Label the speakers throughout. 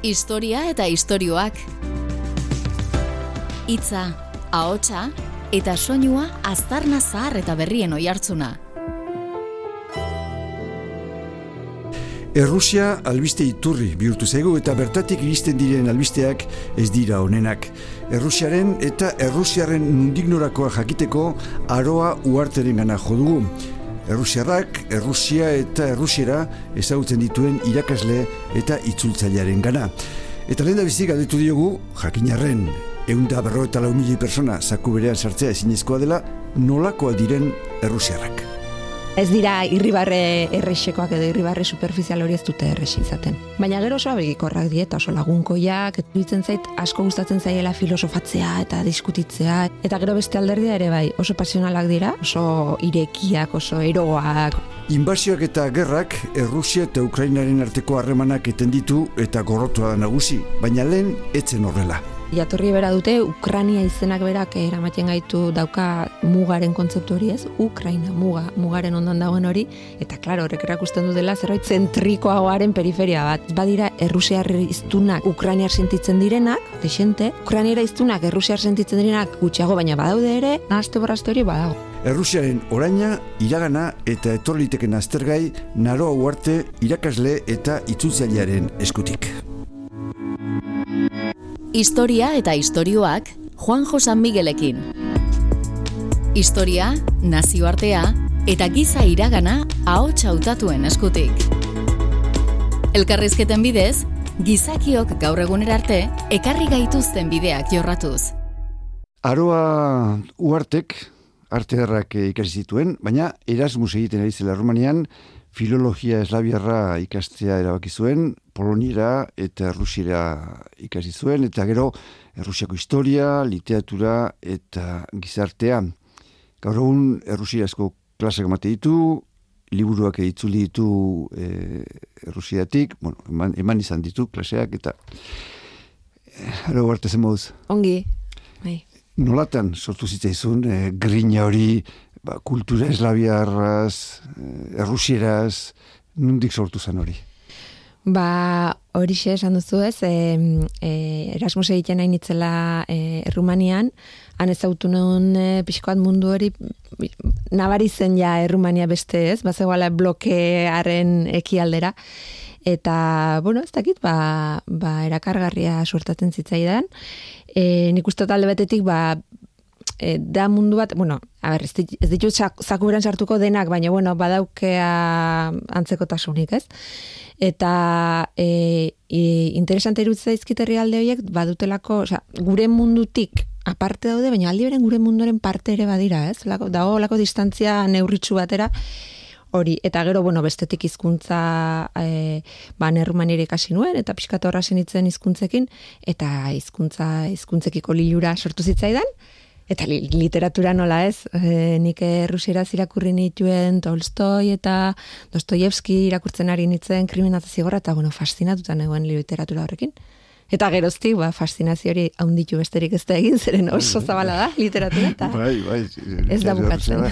Speaker 1: Historia eta istorioak. Hitza, ahotsa eta soinua aztarna zahar eta berrien oihartzuna.
Speaker 2: Errusia albiste iturri bihurtu zaigu eta bertatik iristen diren albisteak ez dira honenak. Errusiaren eta Errusiaren nundignorakoa jakiteko aroa uarteren gana jodugu. Errusiarrak, Errusia eta Errusiera ezagutzen dituen irakasle eta itzultzailearen gana. Eta lehen da bizik adetu diogu, jakinarren, eunda berro eta lau mili persona zaku berean sartzea ezinezkoa dela, nolakoa diren Errusiarrak.
Speaker 3: Ez dira irribarre errexekoak edo irribarre superficial hori ez dute errexi izaten. Baina gero oso abegikorrak dieta, oso lagunkoiak, duitzen zait asko gustatzen zaiela filosofatzea eta diskutitzea. Eta gero beste alderdia ere bai, oso pasionalak dira, oso irekiak, oso eroak.
Speaker 2: Inbasioak eta gerrak Errusia eta Ukrainaren arteko harremanak eten ditu eta gorrotua da nagusi, baina lehen etzen horrela.
Speaker 3: Jatorri bera dute, Ukrania izenak berak eramaten gaitu dauka mugaren kontzeptu hori ez, Ukraina, muga, mugaren ondan dagoen hori, eta klaro, horrek erakusten du dela zerbait zentrikoagoaren periferia bat. Badira, Errusiar iztunak Ukrainiar sentitzen direnak, desente, Ukrainiara iztunak Errusiar sentitzen direnak gutxiago, baina badaude ere, nahazte borrazte hori badago.
Speaker 2: Errusiaren oraina, iragana eta etorliteken aztergai naroa uarte irakasle eta itzultzailearen eskutik.
Speaker 1: Historia eta istorioak Juanjo San Miguelekin. Historia, nazioartea eta giza iragana ahots hautatuen eskutik. Elkarrizketen bidez, gizakiok gaur egunera arte ekarri gaituzten bideak jorratuz.
Speaker 2: Aroa uartek arte ikasi zituen, baina Erasmus egiten ari zela Romanian, filologia eslabiarra ikastea erabaki zuen, poloniera eta errusiera ikasi zuen, eta gero errusiako historia, literatura eta gizartea. Gaur egun errusiasko klasak emate ditu, liburuak itzuli ditu e, errusiatik, bueno, eman, eman izan ditu klaseak, eta ero arte zen.
Speaker 3: Ongi, bai.
Speaker 2: Nolatan sortu zitzaizun, e, grina hori, ba, kultura eslabiarraz, errusieraz, nundik sortu zen hori?
Speaker 3: Ba, hori xe esan duzu ez, e, e, Erasmus egiten nahi nitzela e, Errumanian, han ez autu nuen e, pixkoat mundu hori, nabari zen ja Errumania beste ez, bazegoala blokearen ekialdera, eta, bueno, ez dakit, ba, ba erakargarria suertatzen zitzaidan, e, nik uste talde betetik, ba, e, da mundu bat, bueno, a ber, ez ditut zakuberan sartuko denak, baina, bueno, badaukea antzeko tasunik, ez? Eta e, e, interesante irutza izkiterri alde horiek, badutelako, oza, gure mundutik aparte daude, baina aldi beren gure munduaren parte ere badira, ez? Lako, dago lako distantzia neurritxu batera, hori, eta gero, bueno, bestetik hizkuntza e, ba, nerrumanire ikasi nuen, eta pixkatu horra zenitzen hizkuntzekin, eta hizkuntza hizkuntzekiko lilura sortu zitzaidan, Eta literatura nola ez, e, nik errusiera zirakurri nituen Tolstoi eta Dostoyevski irakurtzen ari nitzen kriminatazio gorra, eta bueno, fascinatuta neguen literatura horrekin. Eta geroztik, ba, fascinazio hori haunditu besterik ez da egin, zeren oso zabala da literatura, eta
Speaker 2: bai, bai,
Speaker 3: ez da bukatzen.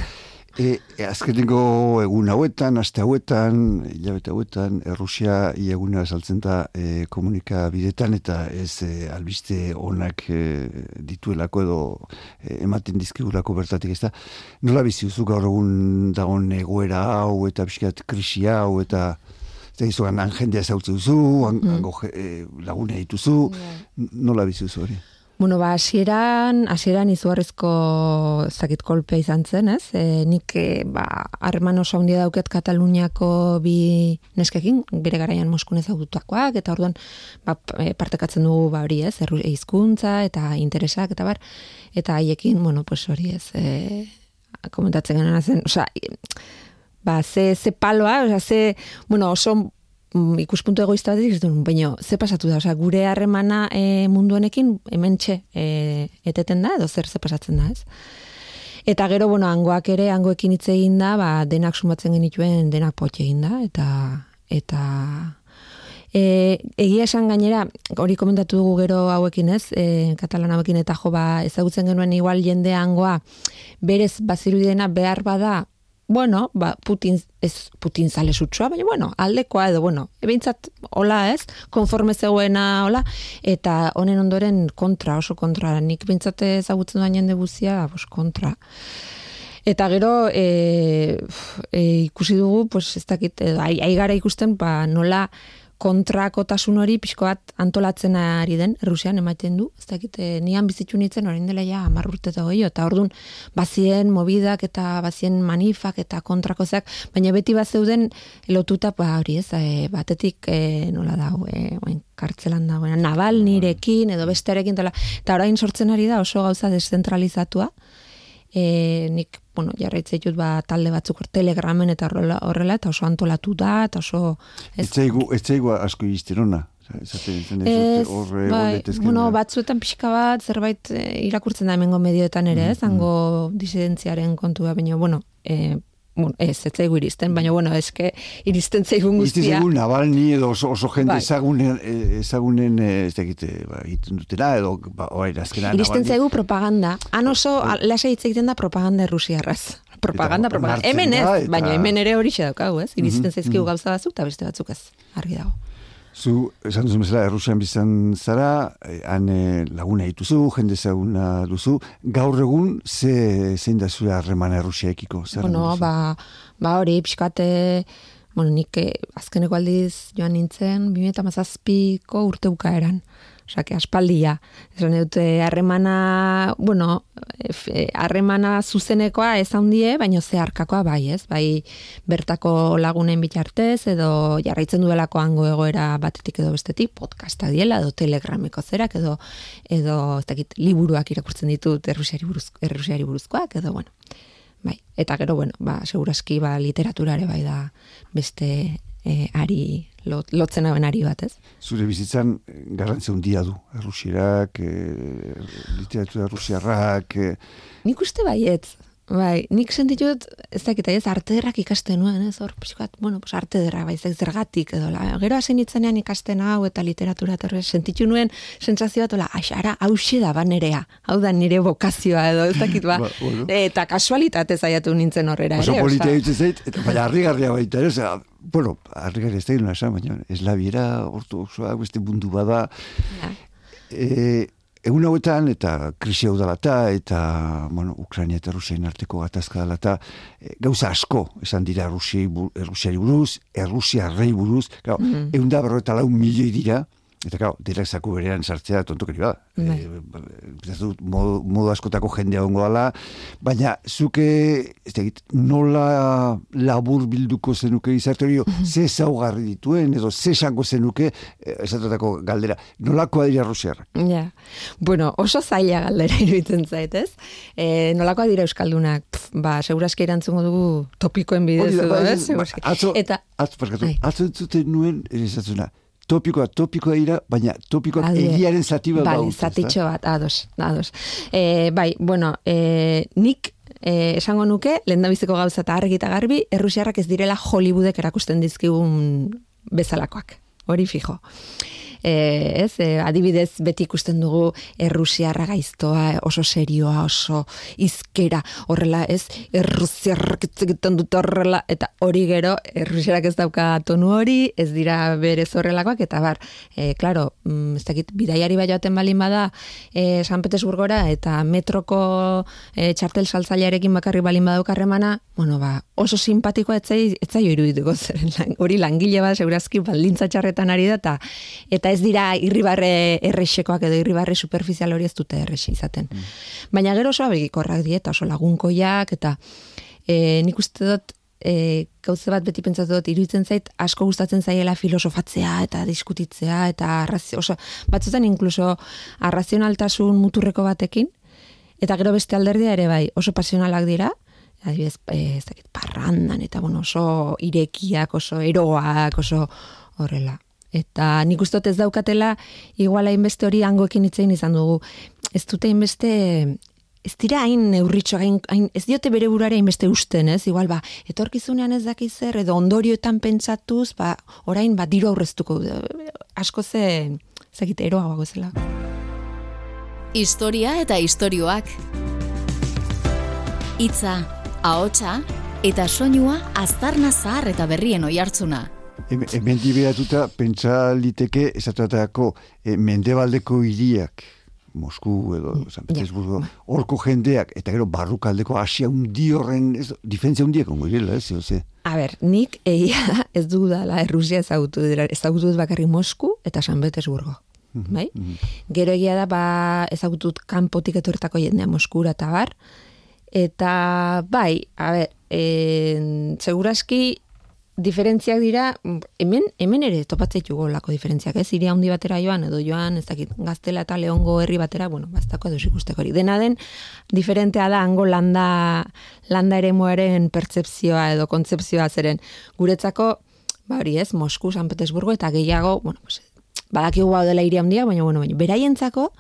Speaker 2: E, e, azkenengo egun hauetan, aste hauetan, hilabete hauetan, Errusia iaguna saltzen da e, komunikabidetan eta ez e, albiste onak e, dituelako edo e, ematen dizkigulako bertatik ez da. Nola biziuzu gaur egun dagoen egoera hau eta pixkat krisi hau eta eta izuan jendea zautzen duzu, mm. e, lagunea dituzu, nola biziuzu hori?
Speaker 3: Bueno, ba, asieran, asieran izugarrizko zakit kolpea izan zen, ez? E, nik, e, ba, harreman oso handia dauket Kataluniako bi neskekin, bere garaian Moskun ezagutakoak, eta orduan, ba, e, partekatzen dugu, ba, hori, ez? Erru, hizkuntza eta interesak, eta bar, eta haiekin, bueno, pues hori, ez? E, komentatzen genuen zen, oza, ba, ze, ze paloa, oza, ze, bueno, oso ikuspuntu egoista bat ez duen, baina ze pasatu da, osea, gure harremana e, mundu honekin hemen txe e, eteten da, edo zer ze pasatzen da, ez? Eta gero, bueno, hangoak ere, hangoekin hitz egin da, ba, denak sumatzen genituen, denak potxe egin da, eta, eta, e, egia esan gainera, hori komentatu dugu gero hauekin ez, e, katalan hauekin eta jo, ba, ezagutzen genuen igual jende hangoa, berez, baziru behar bada, bueno, ba, Putin, ez Putin zale sutsua, baina, bueno, aldekoa edo, bueno, ebintzat, hola ez, konforme zegoena, hola, eta honen ondoren kontra, oso kontra, nik bintzate ezagutzen duan jende guzia, bos, kontra. Eta gero, e, e, ikusi dugu, pues, ez dakit, edo, aigara ikusten, ba, nola, kontrakotasun hori pixko bat antolatzen ari den, Rusian ematen du, ez dakit, e, nian bizitzu nintzen orain dela ja amarrurte eta hori, eta orduan bazien mobidak eta bazien manifak eta kontrakozak, baina beti bat zeuden lotuta, ba, hori ez, e, batetik e, nola da, e, oen, kartzelan da, nabal nirekin edo bestearekin, eta orain sortzen ari da oso gauza descentralizatua, e, nik, bueno, jarraitzei dut ba, talde batzuk telegramen eta horrela, horrela eta oso antolatu da, eta oso...
Speaker 2: Ez zaigu, ez zaigu asko izterona?
Speaker 3: Ez, bai, bueno, batzuetan pixka bat, zerbait eh, irakurtzen da hemengo medioetan ere, mm, ez, hango mm. disidentziaren kontua, baina, bueno, e, bueno, ez, ez zaigu iristen, baina, bueno, eske iristen zaigun guztia.
Speaker 2: Iristen zaigun nabalni edo oso, oso jende bai. ezagunen, eh, ezagunen ez egite, ba, egiten dutena, edo, ba, oa, irazkena,
Speaker 3: Iristen zaigu propaganda. Han oso, oh. lasa hitz egiten da propaganda errusiarraz. Propaganda, propaganda. Hemen ez, baina hemen ere hori xe daukagu, ez? Iristen mm -hmm. gauza batzuk, eta beste batzuk ez. Argi dago.
Speaker 2: Zu, esan duzu mesela, Errusian bizan zara, han eh, laguna dituzu, jende zaguna duzu, gaur egun, ze, zein da zure harreman Errusia ekiko?
Speaker 3: Bueno, ba, ba hori, pixkate, bueno, nik eh, azkeneko aldiz joan nintzen, 2008ko urte bukaeran. Osa, que aspaldia. Esan dute, harremana, bueno, harremana zuzenekoa ez handie, baino zeharkakoa bai, ez? Bai, bertako lagunen bitartez, edo jarraitzen duelako hango egoera batetik edo bestetik, podcasta diela, edo telegrameko zerak, edo, edo ez dakit, liburuak irakurtzen ditut errusiari, buruzko, errusiari buruzkoak, edo, bueno, bai. Eta gero, bueno, ba, seguraski, ba, literaturare bai da beste e, ari lotzen hauen ari bat, ez?
Speaker 2: Zure bizitzan eh, garrantzia handia du, errusirak, e, literatura errusiarrak... E...
Speaker 3: Nik uste baiet, Bai, nik sentitut, ez dakit, ez arte derrak ikasten nuen, ez? Hor, pixkat, bueno, pues arte derra, bai, ez zergatik, edo, la, gero hasen itzenean ikasten hau eta literatura, eta sentitu nuen sentsazio bat, ola, aixara, hause da, ba, nerea, hau da nire bokazioa, edo, ez dakit, ba, ba bueno. eta kasualitate zaiatu nintzen horrera,
Speaker 2: ere, oso politia zait, eta baina harri garria baita, ez, bueno, garria ez da giluna esan, baina, ez labiera, ortodoxoa, beste bundu bada, ja. e, Egun hauetan, eta krisi hau dalata, eta, bueno, Ukraina eta Rusiain arteko gatazka dalata, e, gauza asko, esan dira Rusiai, Rusiari buruz, Errusia rei buruz, gau, mm -hmm. egun da berro lau milioi dira, Eta gau, direk zaku berean sartzea tontokeri bada. Bai. E, modu, modu askotako jendea ongo ala, baina zuke, ez egit, nola labur bilduko zenuke izarte hori, mhm. ze zaugarri dituen, edo ze esango zenuke, eh, esatotako galdera, nolakoa dira Rusiarrak?
Speaker 3: Ja, bueno, oso zaila galdera iruditzen zait, ez? E, nolakoa dira Euskaldunak, Pff, ba, seguraski erantzungo dugu topikoen bidez,
Speaker 2: ba, ez? Atzo, Eta, atzo, atzo, atzo, atzo, nuen, atzo, topikoa, topikoa dira, baina topikoa egiaren zati bat
Speaker 3: Bale, zatitxo bat, ados, ados. E, bai, bueno, e, nik e, esango nuke, lehen gauza eta argi eta garbi, errusiarrak ez direla Hollywoodek erakusten dizkigun bezalakoak. Hori fijo e, ez, e, adibidez beti ikusten dugu errusiarra gaiztoa, oso serioa, oso izkera, horrela, ez, errusiarrak egiten dut horrela, eta hori gero, errusiarak ez dauka tonu hori, ez dira berez horrelakoak, eta bar, e, klaro, mm, ez dakit, bidaiari bai joaten balin bada, e, San Petersburgora, eta metroko e, txartel saltzailearekin bakarri balin badaukarremana, bueno, ba, oso simpatikoa etzai, etzai irudituko zen, hori langile bat, segurazki, baldintza txarretan ari da, eta ez dira irribarre errexekoak edo irribarre superficial hori ez dute errexe izaten. Mm. Baina gero oso abegikorrak dieta, oso lagunkoiak, eta e, nik uste dut, e, gauze bat beti pentsatu dut, iruditzen zait, asko gustatzen zaiela filosofatzea eta diskutitzea, eta arrazio, oso, batzutan inkluso arrazionaltasun muturreko batekin, eta gero beste alderdia ere bai, oso pasionalak dira, adibidez, e, ez dakit, parrandan, eta bueno, oso irekiak, oso eroak, oso horrela. Eta nik uste ez daukatela, iguala inbeste hori angoekin itzein izan dugu. Ez dute inbeste, ez dira hain neurritxo, hain, ez diote bere burare inbeste usten, ez? Igual, ba, etorkizunean ez dakiz zer, edo ondorioetan pentsatuz, ba, orain, ba, diru aurreztuko. Asko ze, zekite, eroa zela.
Speaker 1: Historia eta istorioak. Itza, ahotsa, eta soinua aztarna zahar eta berrien oihartzuna.
Speaker 2: Hemen dibiratuta, pentsa liteke, esatuatako, e, mendebaldeko hiriak, Mosku edo San Petersburgo, horko jendeak, eta gero barrukaldeko asia undi horren, ez, difentzia undiak ongo irela, ez, ez,
Speaker 3: A ber, nik egia ez du dala Errusia ezagutu, ezagutu bakarri Mosku eta San Petersburgo. Mhm, bai? Mhm. Gero egia da, ba, ezagutut kanpotik etorretako jendea Moskura eta bar. Eta, bai, a ber, e, seguraski diferentziak dira, hemen, hemen ere topatzeitu golako diferentziak, ez? Iria handi batera joan, edo joan, ez dakit, gaztela eta leongo herri batera, bueno, bastako edo ikusteko hori. Dena den, diferentea da, hango landa, landa ere moaren pertsepzioa edo kontzepzioa zeren. Guretzako, ba hori ez, Mosku, San Petersburgo, eta gehiago, bueno, pues, badakigu hau dela iria handia, baina, bueno, baina, beraientzako,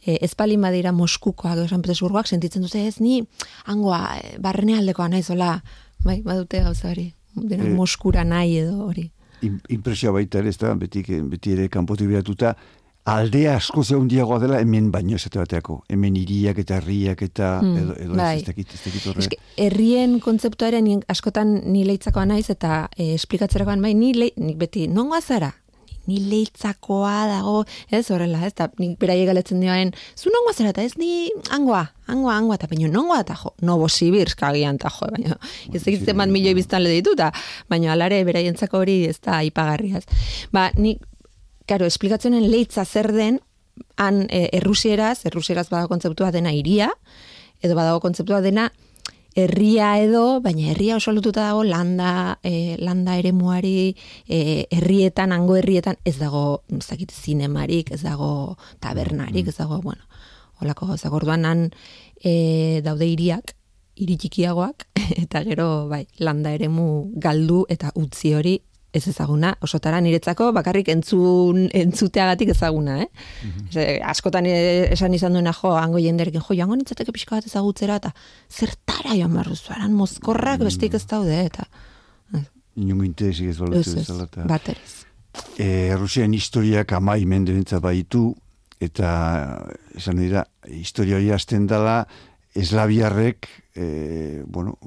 Speaker 3: e, ez palin badira Moskukoak edo San Petersburgoak, sentitzen dute ez, ni, hangoa, e, barrene aldekoa naizola, bai, badute gauza hori dena e, moskura nahi edo hori.
Speaker 2: Impresioa baita ere, ez da, beti, beti ere kanpotik biratuta, aldea asko ze handiagoa dela hemen baino esate bateako. Hemen iriak eta herriak eta hmm, edo, edo bai. ez, ez, ez, ez,
Speaker 3: ez, herrien kontzeptuaren askotan ni leitzakoa naiz eta e, esplikatzerakoan bai ni, le, beti nongoa zara? Ni leitzakoa dago, ez horrela, ez da, nik beraie galetzen dioen, zu nongoa zera, eta ez ni angoa, angoa, angoa, eta baina nongoa, eta jo, no bosibir, kagian, eta jo, baina, ez egitzen bat milioi biztan dituta, baina alare beraientzako hori ez da ipagarriaz. Ba, nik, karo, esplikatzenen leitza zer den, han e, errusieraz, errusieraz badago kontzeptua dena iria, edo badago kontzeptua dena herria edo, baina herria oso lotuta dago landa, e, landa ere muari, e, herrietan, hango herrietan, ez dago, zakit, zinemarik, ez dago tabernarik, ez dago, bueno, holako gauza, gorduan han e, daude iriak, iritxikiagoak, eta gero, bai, landa eremu galdu eta utzi hori ez ezaguna, osotara niretzako bakarrik entzun, entzuteagatik ezaguna, eh? Mm askotan esan izan duena jo, hango jenderekin, jo, jango nintzateke pixka bat ezagutzera, eta zertara joan barru zuaran, mozkorrak mm. bestik ez daude, eta...
Speaker 2: Inungo interesik ez balotu
Speaker 3: ez, ez, baterez.
Speaker 2: E, Rusian historiak amai mende baitu, eta esan dira, historia hori hasten dela, eslabiarrek e, bueno,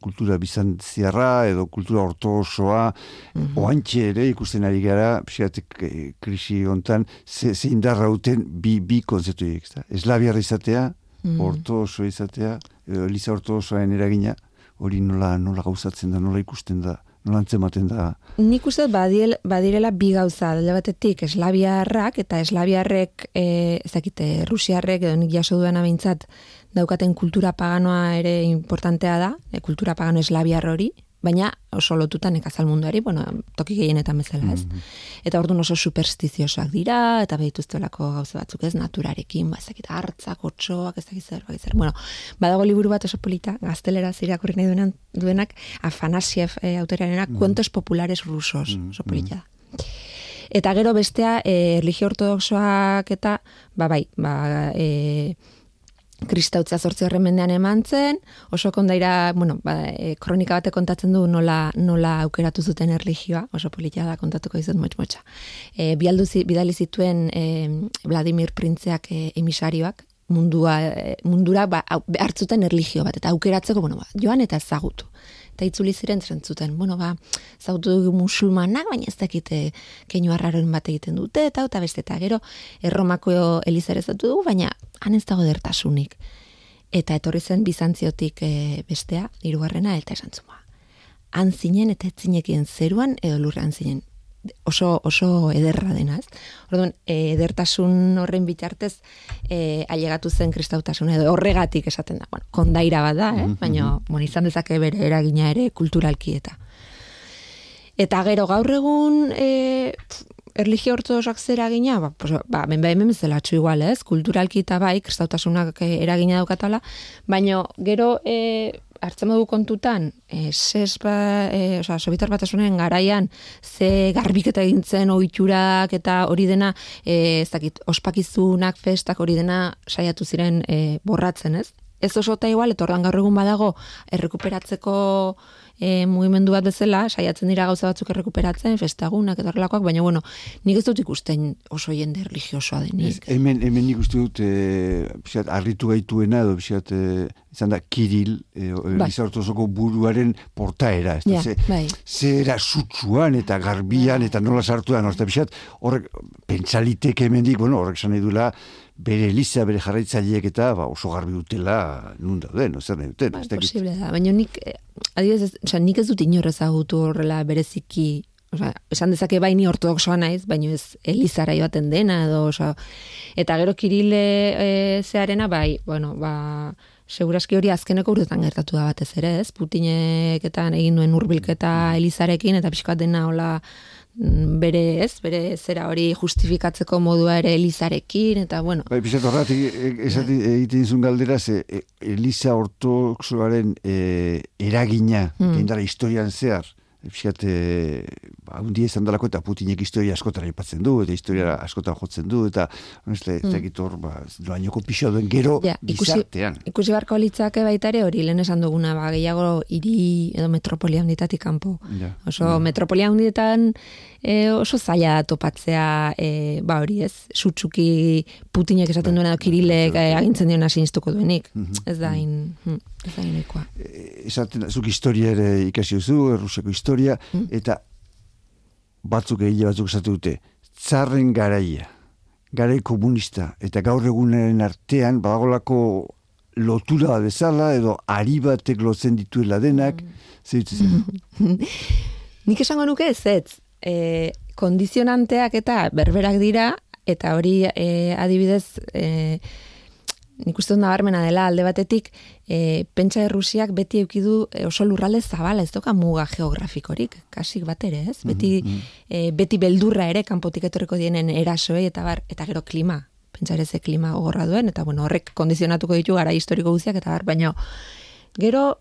Speaker 2: kultura bizantziarra edo kultura ortosoa mm -hmm. oantxe ere ikusten ari gara psiatek e, krisi hontan ze, ze indarra uten bi, bi konzeptu eslabiarra izatea mm ortoso izatea eliza ortosoaen eragina hori nola, nola gauzatzen da, nola ikusten da nola antzematen da.
Speaker 3: Nik uste badiel, badirela bi gauza, dela batetik eslabiarrak eta eslabiarrek, e, ezakite, rusiarrek, edo nik jaso duena bintzat, daukaten kultura paganoa ere importantea da, e, kultura pagano eslabiar hori, baina oso lotutan nekazal munduari, bueno, toki gehienetan bezala ez. Mm Eta orduan oso superstiziosoak dira, eta behituztelako gauza batzuk ez, naturarekin, ba, ezakit, hartzak, otxoak, ez zer, ba, zer. Bueno, badago liburu bat oso polita, gaztelera zirakurri nahi duenak, duenak, Afanasiev e, autoriarenak, mm kuentos populares rusos, mm oso polita. Eta gero bestea, e, religio ortodoxoak eta, ba, bai, ba, e, kristautza zortzi horren mendean eman zen, oso kondaira, bueno, ba, e, kronika bate kontatzen du nola, nola aukeratu zuten erligioa, oso politia da kontatuko izut motx motxa. E, bidali zituen e, Vladimir Printzeak e, emisarioak, mundua, e, mundura ba, hartzuten erligio bat, eta aukeratzeko, bueno, ba, joan eta ezagutu eta itzuli ziren zentzuten, bueno, ba, zautu musulmanak, baina ez dakite keinu arraroen bat egiten dute, eta eta beste, eta gero, erromako elizare zautu dugu, baina han ez dago dertasunik. Eta etorri zen bizantziotik e, bestea, irugarrena, eta esan zuma. Han zinen eta etzinekien zeruan, edo lurran zinen oso oso ederra dena, ez? Orduan, edertasun horren bitartez eh ailegatu zen kristautasuna edo horregatik esaten da. Bueno, kondaira bada, eh? Mhm, Baina, -hmm. izan dezake bere eragina ere kulturalki eta. Eta gero gaur egun eh erlijio ortodoxak zera gina, ba, pues, ba, ben behin igual, ez? Kulturalki eta bai, kristautasunak eh, eragina daukatala, baina gero e, hartzen modu kontutan, e, ses ba, e, oza, sobitar batasunen garaian, ze garbiketa egintzen ohiturak eta hori dena, e, ez dakit, ospakizunak, festak hori dena saiatu ziren e, borratzen, ez? Ez oso eta igual, eta ordan gaur egun badago, errekuperatzeko e, mugimendu bat bezala, saiatzen dira gauza batzuk errekuperatzen, festagunak eta horrelakoak, baina bueno, nik ez dut ikusten oso jende religiosoa denik.
Speaker 2: hemen, hemen nik uste dut, e, pixat, arritu gaituena, edo pixat, e, izan da, Kiril, e, bai. buruaren portaera, ez da,
Speaker 3: ja,
Speaker 2: ze,
Speaker 3: bai.
Speaker 2: ze era sutsuan eta garbian eta nola sartuan, horreta pixat, horrek, pentsaliteke hemendik, bueno, horrek zan edula, bere eliza, bere jarraitzaileek eta ba, oso garbi dutela nun dauden, zer nahi duten.
Speaker 3: Ba, posible da, baina nik, eh, adibidez, oza, nik ez dut inorrez agutu horrela bereziki, oza, esan dezake baini ortodoxoa naiz, baina ez elizara joaten dena, edo, oza, eta gero kirile e, zearena, bai, bueno, ba, seguraski hori azkeneko urtetan gertatu da batez ere, ez? Putineketan egin duen urbilketa elizarekin, eta pixkoat dena hola, Mm, bere, ez, bere zera hori justifikatzeko modua ere Elizarekin, eta bueno.
Speaker 2: Bai, pizat horretik, e, esati egiten izun galdera, ze e, Eliza ortoxoaren e, eragina, mm. historian zehar, Fiskat, e, ba, un dia dalako eta Putinek historia askotara ipatzen du, eta historia askotara jotzen du, eta honeste, mm. zekitor, ba, doainoko pixo duen gero ja, gizartean.
Speaker 3: Ikusi, ikusi barko litzake baita ere hori, lehen esan duguna, ba, gehiago hiri edo metropolia handitatik kanpo. Ja, Oso ja. metropolia handietan, e, oso zaila topatzea e, ba hori ez, sutsuki putinek esaten bai. duena da kirilek e, agintzen diona sinstuko duenik. Mhm. Ez da in, hm, ez da inekoa.
Speaker 2: E, esaten, zuk historia ere ikasi duzu, erruseko historia, mm. eta batzuk egile batzuk esatu dute, tzarren garaia, garai komunista, eta gaur egunaren artean, badagolako lotura bezala, edo ari batek lotzen dituela denak, mm.
Speaker 3: Nik esango nuke ez ez, e, kondizionanteak eta berberak dira, eta hori e, adibidez, e, nik uste nabarmena dela alde batetik, e, pentsa errusiak beti eukidu e, oso lurralde zabala, ez doka muga geografikorik, kasik bat ere, ez? Beti, mm -hmm. beti beldurra ere, kanpotik etorreko dienen erasoei, eta bar, eta gero klima, pentsa ere ze klima gogorra duen, eta bueno, horrek kondizionatuko ditu gara historiko guztiak, eta bar, baina gero,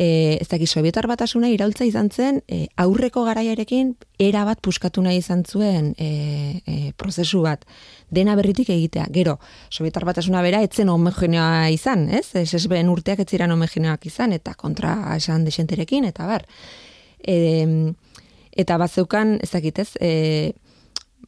Speaker 3: e, ez dakit sovietar batasuna iraultza izan zen e, aurreko garaiarekin era bat puskatu nahi izan zuen e, e, prozesu bat dena berritik egitea. Gero, sovietar batasuna bera etzen homogeneoa izan, ez? Behen urteak ez ziren homogeneoak izan, eta kontra esan desenterekin, eta bar. E, eta bat zeukan, ez dakit ez, e,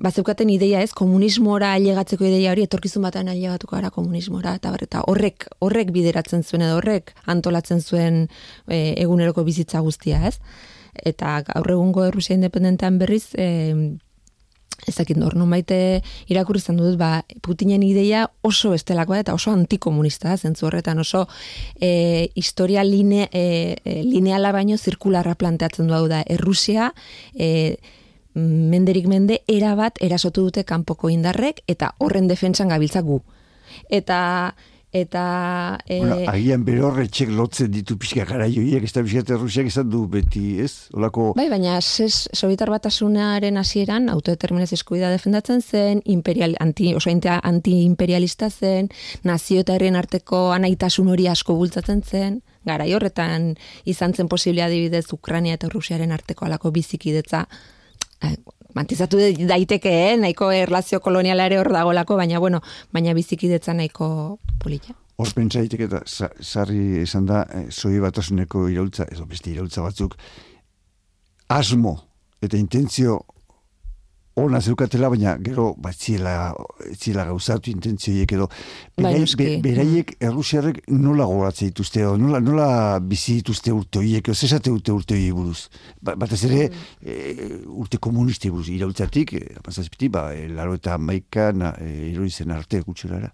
Speaker 3: bazeukaten ideia ez, komunismora ailegatzeko ideia hori, etorkizun batean ailegatuko gara komunismora, eta, eta horrek, horrek bideratzen zuen, edo horrek antolatzen zuen e, eguneroko bizitza guztia, ez? Eta gaur egungo Errusia independentean berriz, e, ez dakit nor, baite irakurri izan dut, ba, Putinen ideia oso estelakoa eta oso antikomunista, zentzu horretan oso e, historia line, e, e, lineala baino zirkularra planteatzen du da, Errusia, e, menderik mende erabat erasotu dute kanpoko indarrek eta horren defentsan gabiltza gu. Eta eta
Speaker 2: e... bueno, agian berorretxek lotzen ditu pixka gara joiek, ez da pixka errusiak izan du beti, ez? Olako...
Speaker 3: Bai, baina ses, sobitar batasunaren hasieran autodeterminazio eskuida defendatzen zen, imperial, anti, oso anti-imperialista zen, nazio eta herrien arteko anaitasun hori asko bultzatzen zen, gara horretan izan zen posiblea adibidez Ukrania eta Rusiaren arteko alako bizikidetza mantizatu daiteke, eh? nahiko erlazio koloniala ere hor dagolako, baina bueno, baina bizikidetza nahiko polita.
Speaker 2: Hor pentsa eta sarri esan da, eh, zoi batasuneko iraultza, edo beste iraultza batzuk, asmo eta intentzio ona zeukatela, baina gero batziela, batziela gauzatu intentzioiek edo bai, beraiek errusiarrek nola goratzen dituzte, nola, nola bizi dituzte urte horiek, ez esate urte urte horiek buruz. Ba, batez ere, mm. e, urte komunisti buruz, iraultzatik, e, apazazpiti, ba, e, laro eta maikan e, zen arte gutxurara.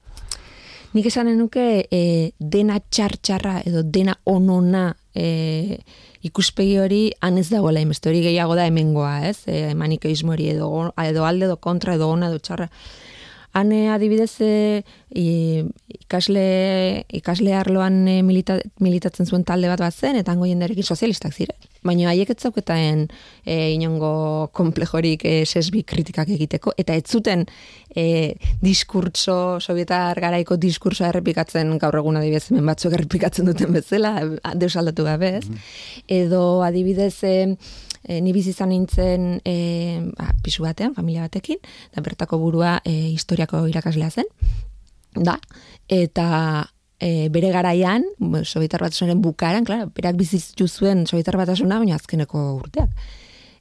Speaker 3: Nik esanen nuke e, dena txar-txarra edo dena onona e, ikuspegi hori han ez dagoela inbeste hori gehiago da hemengoa, ez? E, manikeismo hori edo, edo alde edo kontra edo ona edo txarra. Han adibidez e, ikasle, ikasle arloan e, milita, militatzen zuen talde bat bat zen, eta hango jenderekin sozialistak ziren. Baina haiek ez zauketaen e, inongo komplejorik e, sesbi kritikak egiteko, eta ez zuten e, diskurtso, sovietar garaiko diskurso errepikatzen gaur egun adibidez hemen batzuk errepikatzen duten bezala, deus aldatu gabe ez. Mhm. Edo adibidez e, e, ni bizi izan nintzen e, ba, pisu batean, familia batekin, da bertako burua e, historiako irakaslea zen, da, eta e, bere garaian, Sobietar Batasunaren bukaran, klar, berak bizitu zuen Sobietar Batasuna, baina azkeneko urteak.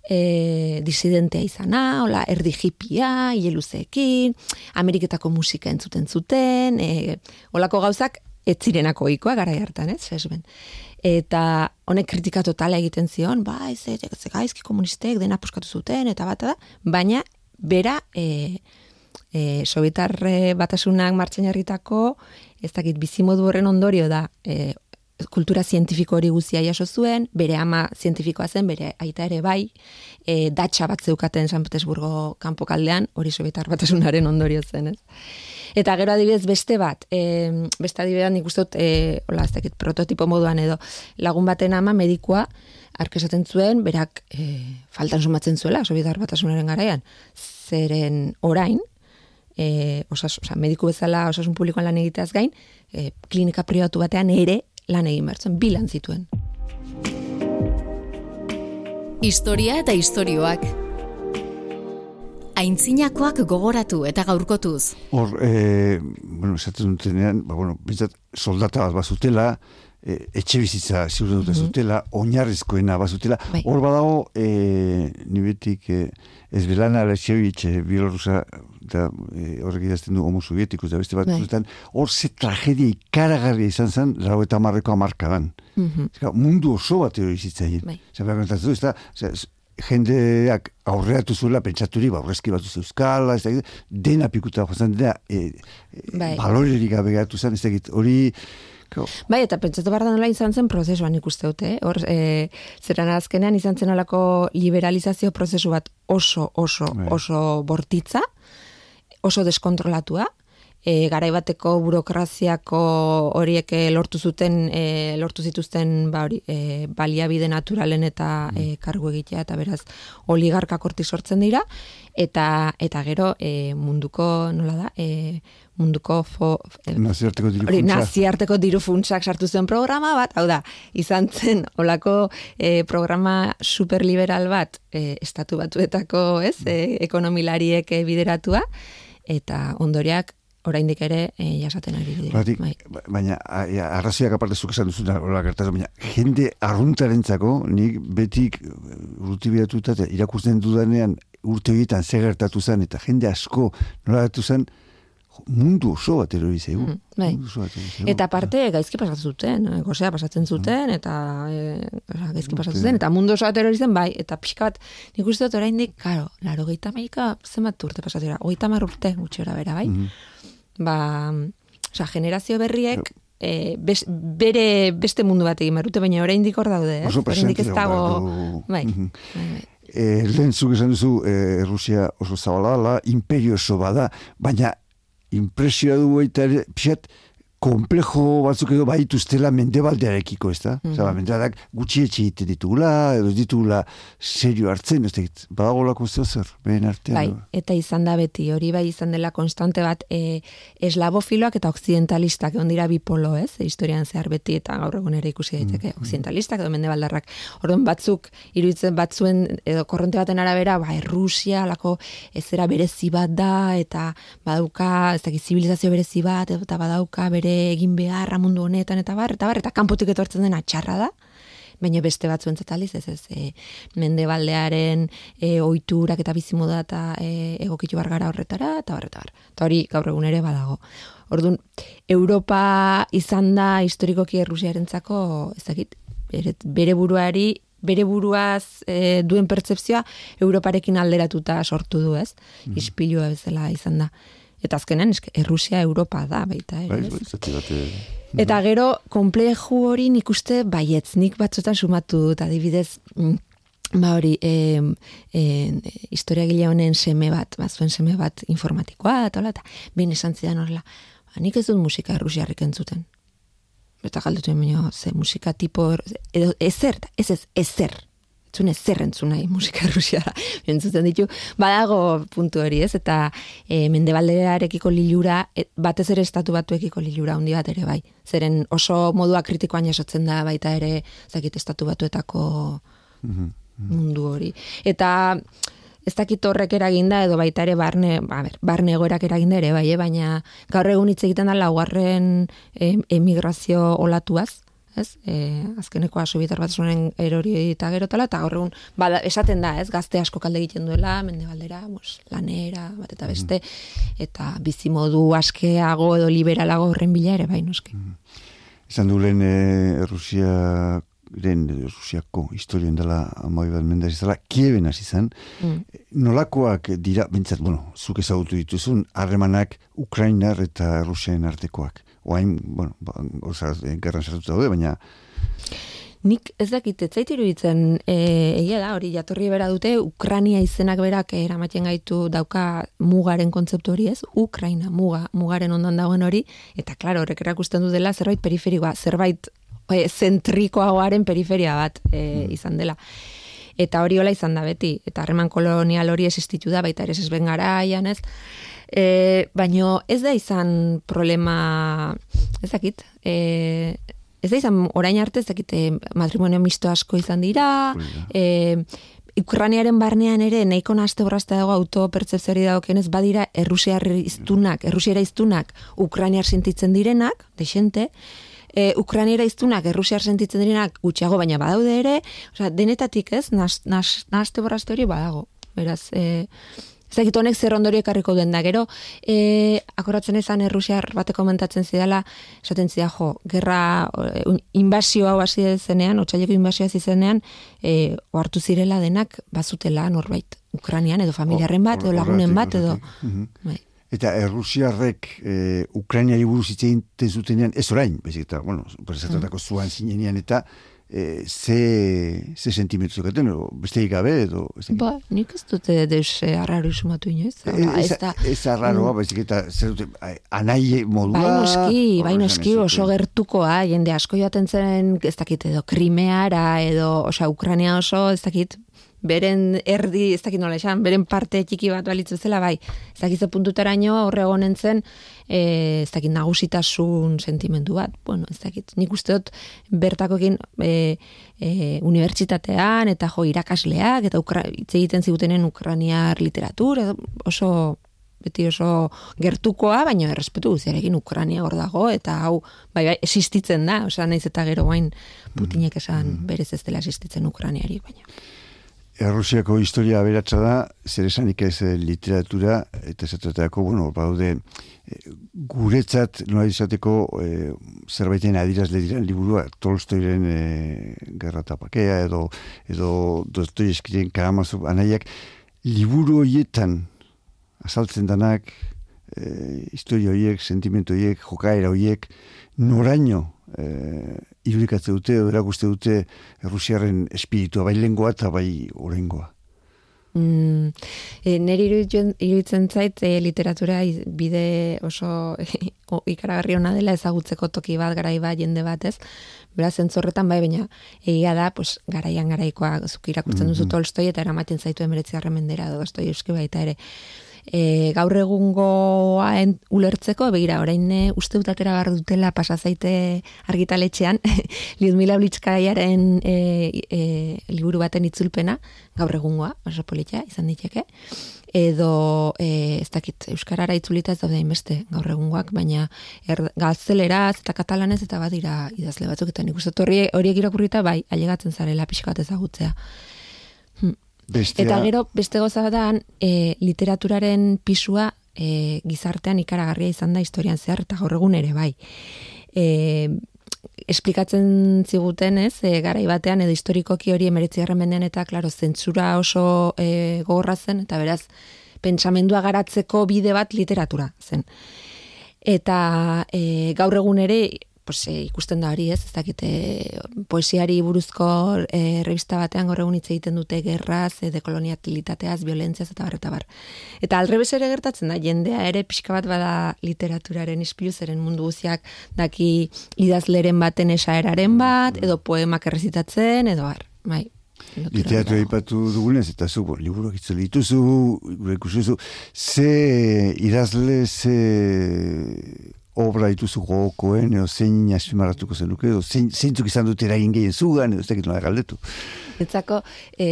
Speaker 3: E, disidentea izana, hola, erdi hipia, ieluzeekin, Ameriketako musika entzuten zuten, e, holako gauzak, ez zirenako ikoa gara hartan, ez, fesben. Eta honek kritika totala egiten zion, ba, ez, ez, ez, gaizki komunistek dena puskatu zuten, eta bat da, baina, bera, e, e, Sobietar batasunak martxen jarritako, ez dakit bizimodu horren ondorio da e, kultura zientifiko hori guzia jaso zuen, bere ama zientifikoa zen, bere aita ere bai, e, datxa bat zeukaten San Petersburgo kanpokaldean, hori sobietar batasunaren ondorio zen, ez? Eta gero adibidez beste bat, e, beste adibidez nik uste e, hola, ez dakit, prototipo moduan edo, lagun baten ama medikua, arkesaten zuen, berak e, faltan sumatzen zuela, sobietar batasunaren garaian, zeren orain, e, osas, osa, mediku bezala osasun publikoan lan egiteaz gain, e, klinika pribatu batean ere lan egin bertzen, bilan zituen.
Speaker 1: Historia eta istorioak. Aintzinakoak gogoratu eta gaurkotuz.
Speaker 2: Hor, e, bueno, esaten dutenean, ba, bueno, bintzat, soldata bat bazutela, e, etxe bizitza ziur dute mm zutela, oinarrizkoena bazutela.
Speaker 3: Bai.
Speaker 2: Hor badago, e, nibetik, e, ez belana Alexevich, e, Bielorusa, eta e, horrek idazten du homo sovietikus, da beste bat,
Speaker 3: Bai.
Speaker 2: hor ze tragedia ikaragarria izan zen, rau eta marreko amarkadan.
Speaker 3: Mhm.
Speaker 2: Zeka, mundu oso bat hori izitzaien.
Speaker 3: Bai.
Speaker 2: Ez da, jendeak aurreatu zuela pentsaturi, ba, aurrezki bat euskala, ez da, dena pikuta joan dena, e, e,
Speaker 3: Bai.
Speaker 2: balorerik gabe geratu zen, ez da, hori, kao,
Speaker 3: Bai, eta pentsatu behar da nola izan zen prozesuan ikuste dute, eh? hor, e, zeran azkenean izan zen olako liberalizazio prozesu bat oso, oso,
Speaker 2: Bai.
Speaker 3: oso bortitza, oso deskontrolatua, e, garai bateko burokraziako horiek eh, lortu zuten, e, lortu zituzten ba, hori, e, baliabide naturalen eta e, kargu egitea, eta beraz oligarkak horti sortzen dira, eta eta gero e, munduko, nola da, e, munduko fo, e,
Speaker 2: nazioarteko diru
Speaker 3: Hori, naziarteko diru funtsak sartu zuen programa bat, hau da, izan zen olako eh, programa superliberal bat eh, estatu batuetako, ez, eh, ekonomilariek eh, bideratua, eta ondoriak oraindik ere eh, jasaten ari dira. Bai.
Speaker 2: ba- baina a- a- arrazoiak aparte zuk esan duzuna hola gertatzen, baina jende arruntarentzako nik betik urti bidatuta irakurtzen dudanean urte horietan zer gertatu zen eta jende asko nola gertatu zen mundu oso bat erori zaigu.
Speaker 3: Mm, bai.
Speaker 2: Bat erori.
Speaker 3: Eta aparte gaizki pasatzen zuten, eh, gozea pasatzen zuten eta e, gaizki pasatzen zuten eta mundu oso atero zen bai eta pixka bat nik uste dut oraindik, claro, 80 zenbat urte pasatzen dira? 30 urte gutxi ora bera, bai?
Speaker 2: Mhm.
Speaker 3: ba, osea, generazio berriek e, bes, bere beste mundu bat egin barute, baina oraindik hor daude?
Speaker 2: Oso
Speaker 3: Oraindik ez dago... Bai,
Speaker 2: Mhm.
Speaker 3: bai, bai.
Speaker 2: E, lehen zuk esan duzu, e, Rusia oso zabala imperio oso bada, baina impresioa du baita ere, pixat, komplejo batzuk edo baituztela mendebaldearekiko, ez da? Mm. -hmm. mendebaldeak gutxi etxe egiten ditugula, edo ditugula serio hartzen, ez da, badagolako zer, behen artean.
Speaker 3: Bai, eta izan da beti, hori bai izan dela konstante bat, e, eslabofiloak eta okzidentalistak, egon dira bipolo, ez, historian zehar beti, eta gaur egun ere ikusi daiteke, okzidentalistak edo mendebaldarrak. Orduan batzuk, iruditzen batzuen, edo korronte baten arabera, ba, Errusia, lako ezera berezi bat da, eta badauka, ez dakit, zibilizazio berezi bat, eta badauka bere egin beharra mundu honetan, eta bar, eta bar, eta kanpotik etortzen dena txarra da, baina beste batzuentzat aliz, ez ez, e, mendebaldearen e, oiturak eta bizimoda eta e, egokitu bar gara horretara, eta bar, eta bar. Eta hori gaur egun ere badago. Orduan, Europa izan da historikoki Errusiarentzako, ez dakit, bere, bere buruari bere buruaz e, duen pertzepzioa Europarekin alderatuta sortu du, ez? Ispilua bezala izan da. Eta azkenen, eske, Errusia Europa da, baita, ere,
Speaker 2: Bai, bai, zati bat, e,
Speaker 3: Eta gero, kompleju hori nik uste baietz, nik batzutan sumatu dut, adibidez, mm, ba hori, e, e, historiagile honen seme bat, ba, zuen seme bat informatikoa, eta hola, eta behin esan zidan horrela, ba, nik ez dut musika errusiarrik entzuten. Eta galdetu baina, ze musika tipo, edo ezer, ez ez, ezer. Zune zer entzun nahi musika errusiara. Entzuten ditu, badago puntu hori ez, eta e, mendebaldearekiko lilura, e, batez ere estatu batuekiko lilura handi bat ere bai. Zeren oso modua kritikoan jasotzen da baita ere, zakit estatu batuetako
Speaker 2: mhm.
Speaker 3: mundu hori. Eta ez dakit horrek eraginda edo baita ere barne, ba, ber, barne egoerak eraginda ere, bai, eh? baina gaur egun hitz egiten da laugarren emigrazio olatuaz, ez? E, azkeneko asubitar bat zuen erori eta gerotala, eta gaur egun, bada, esaten da, ez? Gazte asko kalde egiten duela, mende baldera, mos, lanera, bat eta beste, eta bizimodu askeago edo liberalago horren bila ere, bai, noski. Mm
Speaker 2: Izan du lehen e, Rusia den Rusiako historien dela amai bat mendaz izala, kieben hasi zen, mm. nolakoak dira, bintzat, bueno, zuk ezagutu dituzun, harremanak Ukrainar eta Rusian artekoak oain, bueno, ba, gerran sartuta daude, baina...
Speaker 3: Nik ez dakit, ez zaitiru ditzen, e, egia da, hori jatorri bera dute, Ukrania izenak berak eramaten gaitu dauka mugaren kontzeptu hori ez, Ukraina, muga, mugaren ondan dagoen hori, eta klaro, horrek erakusten du dela, zerbait periferikoa, zerbait e, zentrikoagoaren periferia bat e, mm. izan dela. Eta hori hola izan da beti, eta harreman kolonial hori existitu da, baita ere ez garaian ez, E, baino ez da izan problema, ez dakit, e, ez da izan orain arte, ez dakit, e, matrimonio misto asko izan dira, e, Ukraniaren barnean ere nahiko naste borrazta dago autopertzepziori dagokenez badira errusiar iztunak, errusiara iztunak Ukraniar sentitzen direnak, desente, e, Ukraniara iztunak errusiar sentitzen direnak gutxiago baina badaude ere, osea, denetatik ez, naste borrazte hori badago. Beraz, e, Ez honek zer ondorio ekarriko den da, gero, e, akoratzen ezan errusiar bateko komentatzen zidala, esaten zida, jo, gerra, e, inbazio hau hasi zenean, otxaileko inbazioa zizenean, e, oartu zirela denak bazutela norbait, Ukranian, edo familiarren bat, edo lagunen bat, edo... Mhm. Bai.
Speaker 2: Eta errusiarrek e, Ukrainiari buruz itzein tezutenean, ez orain, bezik eta, bueno, mm. zuan zinenean, eta e, ze, ze sentimentu zukaten, o beste gabe edo...
Speaker 3: Ba, nik ez dute deus e, arraro isumatu inoiz.
Speaker 2: Ez, ez, ez arraroa, mm. baizik eta zer dute, anai modua...
Speaker 3: Bai noski, bai noski, oso gertukoa, jende asko joaten zen, ez dakit, edo krimeara, edo, osea, Ukrania oso, ez dakit, beren erdi, ez dakit nola esan, beren parte txiki bat balitzu zela, bai, ez dakit ze puntutaraino horre egonen zen, e, ez dakit nagusitasun sentimendu bat, bueno, ez dakit, nik uste dut bertakoekin e, e, unibertsitatean, eta jo, irakasleak, eta ukra, egiten zigutenen ukraniar literatura, oso beti oso gertukoa, baina errespetu guziarekin Ukrania hor dago, eta hau, bai, bai, existitzen da, osea, naiz eta gero guain Putinek esan mm-hmm. berez ez dela existitzen Ukraniari, baina.
Speaker 2: Errusiako historia aberatsa da, zer esanik ez eh, literatura, eta zertateako, bueno, baude, eh, guretzat, nola izateko, e, zerbaiten adirazle diren liburua, Tolstoiren e, gerra tapakea, edo, edo Dostoyevskiren karamazu anaiak, liburu horietan azaltzen danak, e, historia horiek, sentimentu horiek, jokaera horiek, noraino e, irudikatze dute, erakuste dute Rusiaren espiritua, bai lengoa eta bai orengoa.
Speaker 3: Mm, e, neri iruditzen zait e, literatura bide oso ikaragarri hona dela ezagutzeko toki bat garai bat jende batez. Beraz zentzorretan bai baina egia da pues garaian garaikoa zuk irakurtzen duzu mm -hmm. Tolstoi eta eramaten zaitu 19. mendera edo Dostoievski baita ere e, gaur egungoa ulertzeko, begira, orain e, uste utatera behar dutela pasazaite argitaletxean, Liudmila Blitzkaiaren e, e, liburu baten itzulpena, gaur egungoa, oso politia, izan diteke, edo e, ez dakit, Euskarara itzulita ez daude inbeste gaur egungoak, baina er, gazteleraz eta katalanez eta badira idazle batzuk, eta nik uste horiek irakurrita bai, ailegatzen zarela pixka bat ezagutzea. Hm. Bestia... Eta gero, beste goza da, e, literaturaren pisua e, gizartean ikaragarria izan da historian zehar, eta gaur egun ere, bai. E, esplikatzen ziguten, ez, e, garai batean, edo historikoki hori emeretzi mendean, eta, klaro, zentzura oso e, gogorra zen, eta beraz, pentsamendua garatzeko bide bat literatura zen. Eta e, gaur egun ere, pues, e, ikusten da hori ez, ez dakite poesiari buruzko e, revista batean gaur egun hitz egiten dute gerraz, e, dekoloniatilitateaz, violentziaz eta barreta bar. Eta alrebes ere gertatzen da, jendea ere pixka bat bada literaturaren ispiluzeren mundu guziak daki idazleren baten esaeraren bat, edo poemak errezitatzen, edo har, bai.
Speaker 2: Literatura ipatu dugunez, eta zu, bon, liburu egitzu dituzu, gure ikusuzu, ze idazle, ze obra dituzu gogokoen, edo zein azpimarratuko zenuke, edo zein, zeintzuk izan dut eragin gehien zugan, edo ez dakit nola galdetu.
Speaker 3: Etzako, e,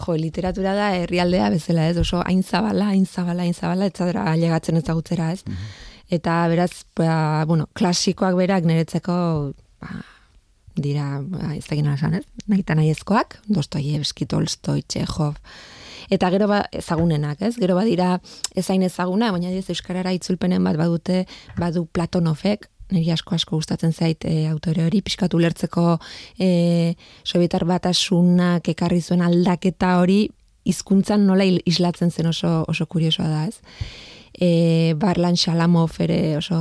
Speaker 3: jo, literatura da herrialdea bezala ez, oso hain zabala, hain zabala, hain zabala, etzadera alegatzen ezagutzera ez. Mhm. Eta beraz, ba, bueno, klasikoak berak niretzeko, ba, dira, ba, ez dakit nola esan ez, nahi eta nahi ezkoak, Dostoyevski, Tolstoi, Txehov, eta gero ba ezagunenak, ez? Gero badira ezain ezaguna, baina ez euskarara itzulpenen bat badute, badu Platonovek, niri asko asko gustatzen zait e, autore hori pixkatu lertzeko e, sobietar batasunak ekarri zuen aldaketa hori hizkuntzan nola islatzen zen oso oso kuriosoa da, ez? E, Barlan Shalamov ere oso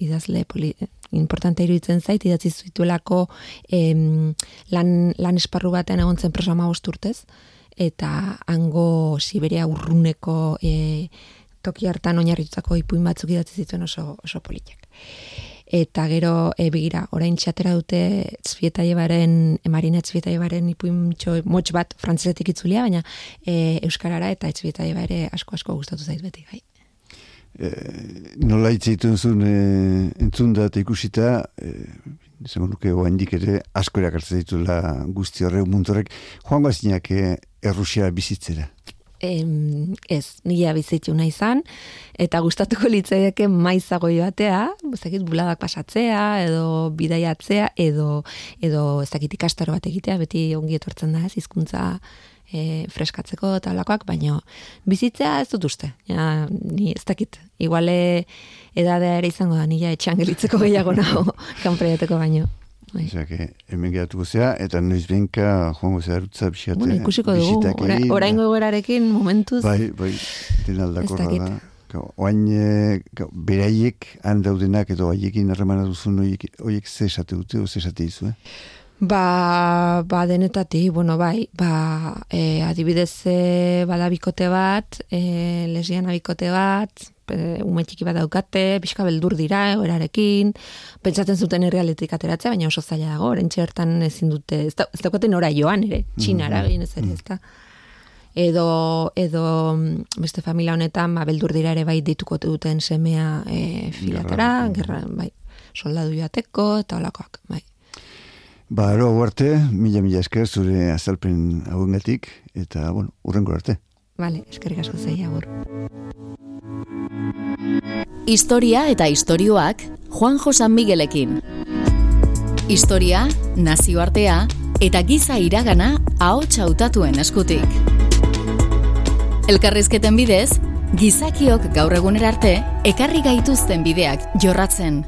Speaker 3: idazle poli, importante iruditzen zait, idatzi zuituelako em, lan, lan esparru batean egon zen prosa urtez, eta hango Siberia urruneko e, toki hartan oinarritutako ipuin batzuk idatzi zituen oso, oso politek. Eta gero, e, begira, orain txatera dute Tzvieta Jebaren, Marina Tzvieta Jebaren ipuin motx bat frantzesetik itzulia, baina e, Euskarara eta Tzvieta Jebare asko-asko gustatu zait beti, bai.
Speaker 2: E, nola itzaitun zuen e, entzun da eta ikusita, e, izango nuke oaindik ere asko erakartzen ditula guzti horre muntorek, joango azinak e, Errusia bizitzera?
Speaker 3: Em, ez, nila bizitzu nahi zan, eta gustatuko litzaideke maizago joatea, ezakit buladak pasatzea, edo bidaiatzea, edo, edo ezakit ikastaro bat egitea, beti ongi etortzen da ez, izkuntza e, freskatzeko eta olakoak, baina bizitzea ez dut uste. Ja, ni ez dakit, iguale edadea ere izango da, nila etxan gelitzeko gehiago nago, kanpreiateko baino.
Speaker 2: Bai. que hemen geratuko zea, eta noiz benka joango zea erutza bixate.
Speaker 3: Bueno, ikusiko dugu, orain gogorarekin momentuz.
Speaker 2: Bai, bai, den aldako da. Oain, e, beraiek handaudenak edo haiekin harremana duzun oiek ze esate dute, ze esate izu, eh?
Speaker 3: Ba, ba denetati, bueno, bai, ba, e, adibidez e, badabikote bat, e, lesbiana bikote bat, e, ume txiki bat daukate, pixka beldur dira, erarekin, pentsatzen zuten errealetik ateratzea, baina oso zaila dago, orentxe hortan ezin dute, ez, da, ez daukate nora joan, ere, txinara mm ez ere, ez da. Edo, edo mm, beste familia honetan, ba, beldur dira ere bai dituko duten semea e, filatera, gerra, bai, soldadu joateko, eta olakoak, bai.
Speaker 2: Ba, ero, arte, mila mila esker zure azalpen hauengatik, eta, bueno, urrengo arte.
Speaker 3: Vale, eskerrik asko zei, agur.
Speaker 1: Historia eta istorioak Juan Josan Miguelekin. Historia, nazioartea eta giza iragana ahots hautatuen eskutik. Elkarrizketen bidez, gizakiok gaur egunera arte ekarri gaituzten bideak jorratzen.